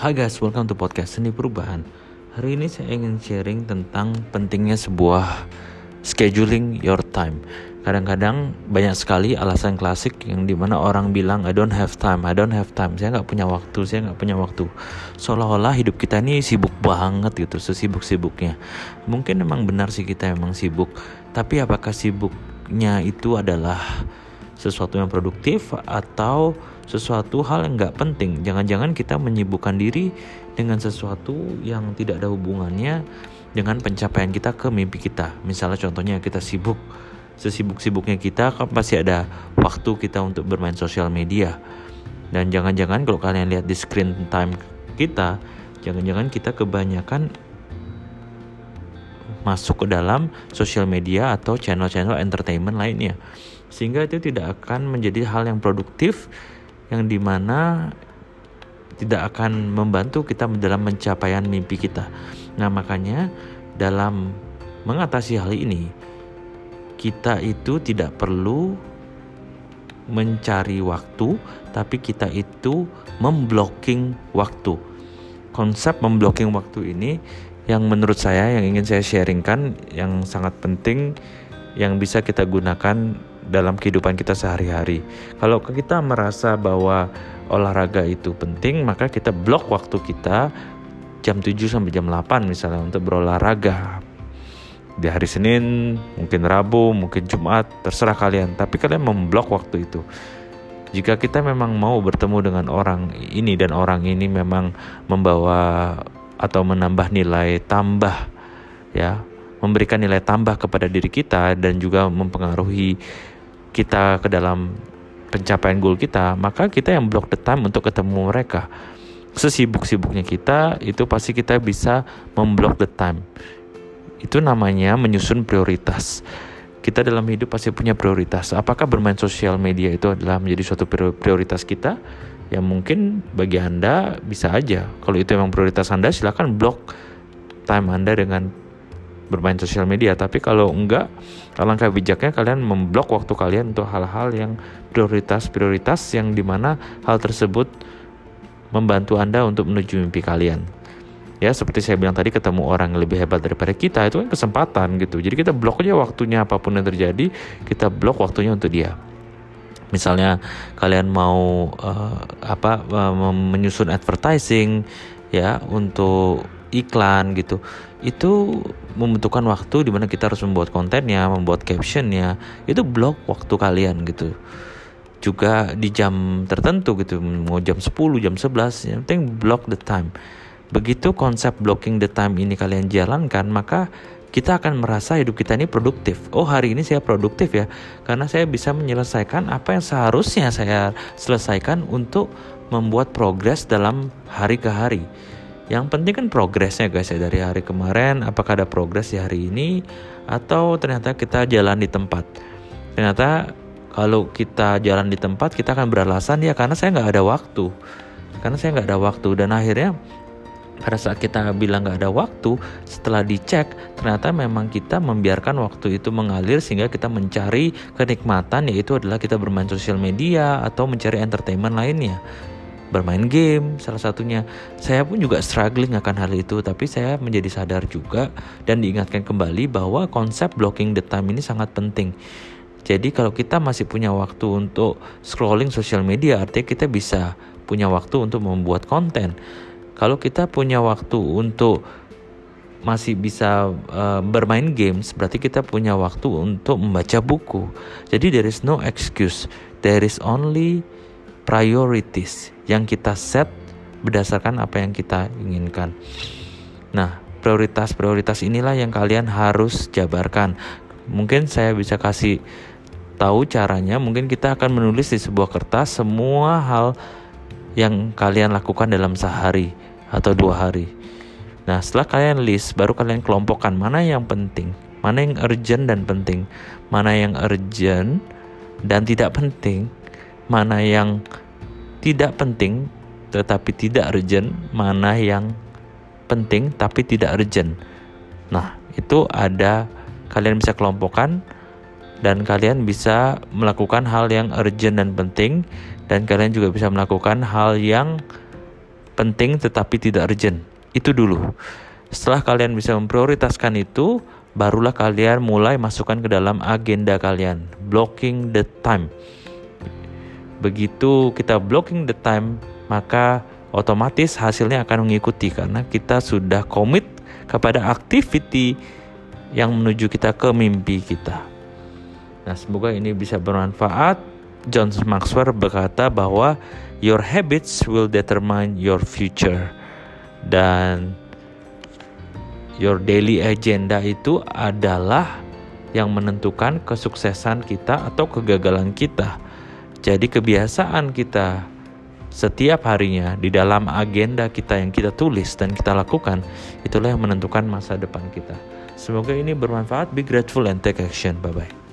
Hai guys, welcome to podcast Seni Perubahan. Hari ini saya ingin sharing tentang pentingnya sebuah scheduling your time. Kadang-kadang banyak sekali alasan klasik yang di mana orang bilang I don't have time, I don't have time. Saya nggak punya waktu, saya nggak punya waktu. Seolah-olah hidup kita ini sibuk banget gitu, sesibuk-sibuknya. Mungkin memang benar sih kita memang sibuk, tapi apakah sibuknya itu adalah sesuatu yang produktif atau sesuatu hal yang nggak penting. Jangan-jangan kita menyibukkan diri dengan sesuatu yang tidak ada hubungannya dengan pencapaian kita ke mimpi kita. Misalnya contohnya kita sibuk, sesibuk-sibuknya kita kan pasti ada waktu kita untuk bermain sosial media. Dan jangan-jangan kalau kalian lihat di screen time kita, jangan-jangan kita kebanyakan masuk ke dalam sosial media atau channel-channel entertainment lainnya sehingga itu tidak akan menjadi hal yang produktif yang di mana tidak akan membantu kita dalam pencapaian mimpi kita. Nah makanya dalam mengatasi hal ini kita itu tidak perlu mencari waktu, tapi kita itu memblocking waktu. Konsep memblocking waktu ini yang menurut saya yang ingin saya sharingkan yang sangat penting yang bisa kita gunakan dalam kehidupan kita sehari-hari. Kalau kita merasa bahwa olahraga itu penting, maka kita blok waktu kita jam 7 sampai jam 8 misalnya untuk berolahraga. Di hari Senin, mungkin Rabu, mungkin Jumat, terserah kalian, tapi kalian memblok waktu itu. Jika kita memang mau bertemu dengan orang ini dan orang ini memang membawa atau menambah nilai tambah ya memberikan nilai tambah kepada diri kita dan juga mempengaruhi kita ke dalam pencapaian goal kita, maka kita yang block the time untuk ketemu mereka. Sesibuk-sibuknya kita, itu pasti kita bisa memblok the time. Itu namanya menyusun prioritas. Kita dalam hidup pasti punya prioritas. Apakah bermain sosial media itu adalah menjadi suatu prioritas kita? Ya mungkin bagi Anda bisa aja. Kalau itu memang prioritas Anda, silahkan blok time Anda dengan bermain sosial media. Tapi kalau enggak alangkah bijaknya kalian memblok waktu kalian untuk hal-hal yang prioritas-prioritas yang di mana hal tersebut membantu anda untuk menuju mimpi kalian. Ya seperti saya bilang tadi ketemu orang yang lebih hebat daripada kita itu kan kesempatan gitu. Jadi kita blok aja waktunya apa pun yang terjadi kita blok waktunya untuk dia. Misalnya kalian mau uh, apa uh, menyusun advertising ya untuk iklan gitu itu membutuhkan waktu di mana kita harus membuat kontennya, membuat captionnya, itu blok waktu kalian gitu. Juga di jam tertentu gitu, mau jam 10, jam 11, yang penting block the time. Begitu konsep blocking the time ini kalian jalankan, maka kita akan merasa hidup kita ini produktif. Oh, hari ini saya produktif ya, karena saya bisa menyelesaikan apa yang seharusnya saya selesaikan untuk membuat progres dalam hari ke hari. Yang penting kan progresnya guys ya dari hari kemarin apakah ada progres di hari ini atau ternyata kita jalan di tempat. Ternyata kalau kita jalan di tempat kita akan beralasan ya karena saya nggak ada waktu. Karena saya nggak ada waktu dan akhirnya pada saat kita bilang nggak ada waktu, setelah dicek ternyata memang kita membiarkan waktu itu mengalir sehingga kita mencari kenikmatan yaitu adalah kita bermain sosial media atau mencari entertainment lainnya bermain game salah satunya. Saya pun juga struggling akan hal itu tapi saya menjadi sadar juga dan diingatkan kembali bahwa konsep blocking the time ini sangat penting. Jadi kalau kita masih punya waktu untuk scrolling sosial media artinya kita bisa punya waktu untuk membuat konten. Kalau kita punya waktu untuk masih bisa uh, bermain games berarti kita punya waktu untuk membaca buku. Jadi there is no excuse. There is only priorities yang kita set berdasarkan apa yang kita inginkan. Nah, prioritas-prioritas inilah yang kalian harus jabarkan. Mungkin saya bisa kasih tahu caranya, mungkin kita akan menulis di sebuah kertas semua hal yang kalian lakukan dalam sehari atau dua hari. Nah, setelah kalian list, baru kalian kelompokkan mana yang penting, mana yang urgent dan penting, mana yang urgent dan tidak penting, mana yang tidak penting tetapi tidak urgent, mana yang penting tapi tidak urgent. Nah, itu ada kalian bisa kelompokkan dan kalian bisa melakukan hal yang urgent dan penting dan kalian juga bisa melakukan hal yang penting tetapi tidak urgent. Itu dulu. Setelah kalian bisa memprioritaskan itu, barulah kalian mulai masukkan ke dalam agenda kalian. Blocking the time. Begitu kita blocking the time, maka otomatis hasilnya akan mengikuti karena kita sudah komit kepada activity yang menuju kita ke mimpi kita. Nah, semoga ini bisa bermanfaat. John Maxwell berkata bahwa your habits will determine your future. Dan your daily agenda itu adalah yang menentukan kesuksesan kita atau kegagalan kita. Jadi kebiasaan kita setiap harinya di dalam agenda kita yang kita tulis dan kita lakukan itulah yang menentukan masa depan kita. Semoga ini bermanfaat. Be grateful and take action. Bye bye.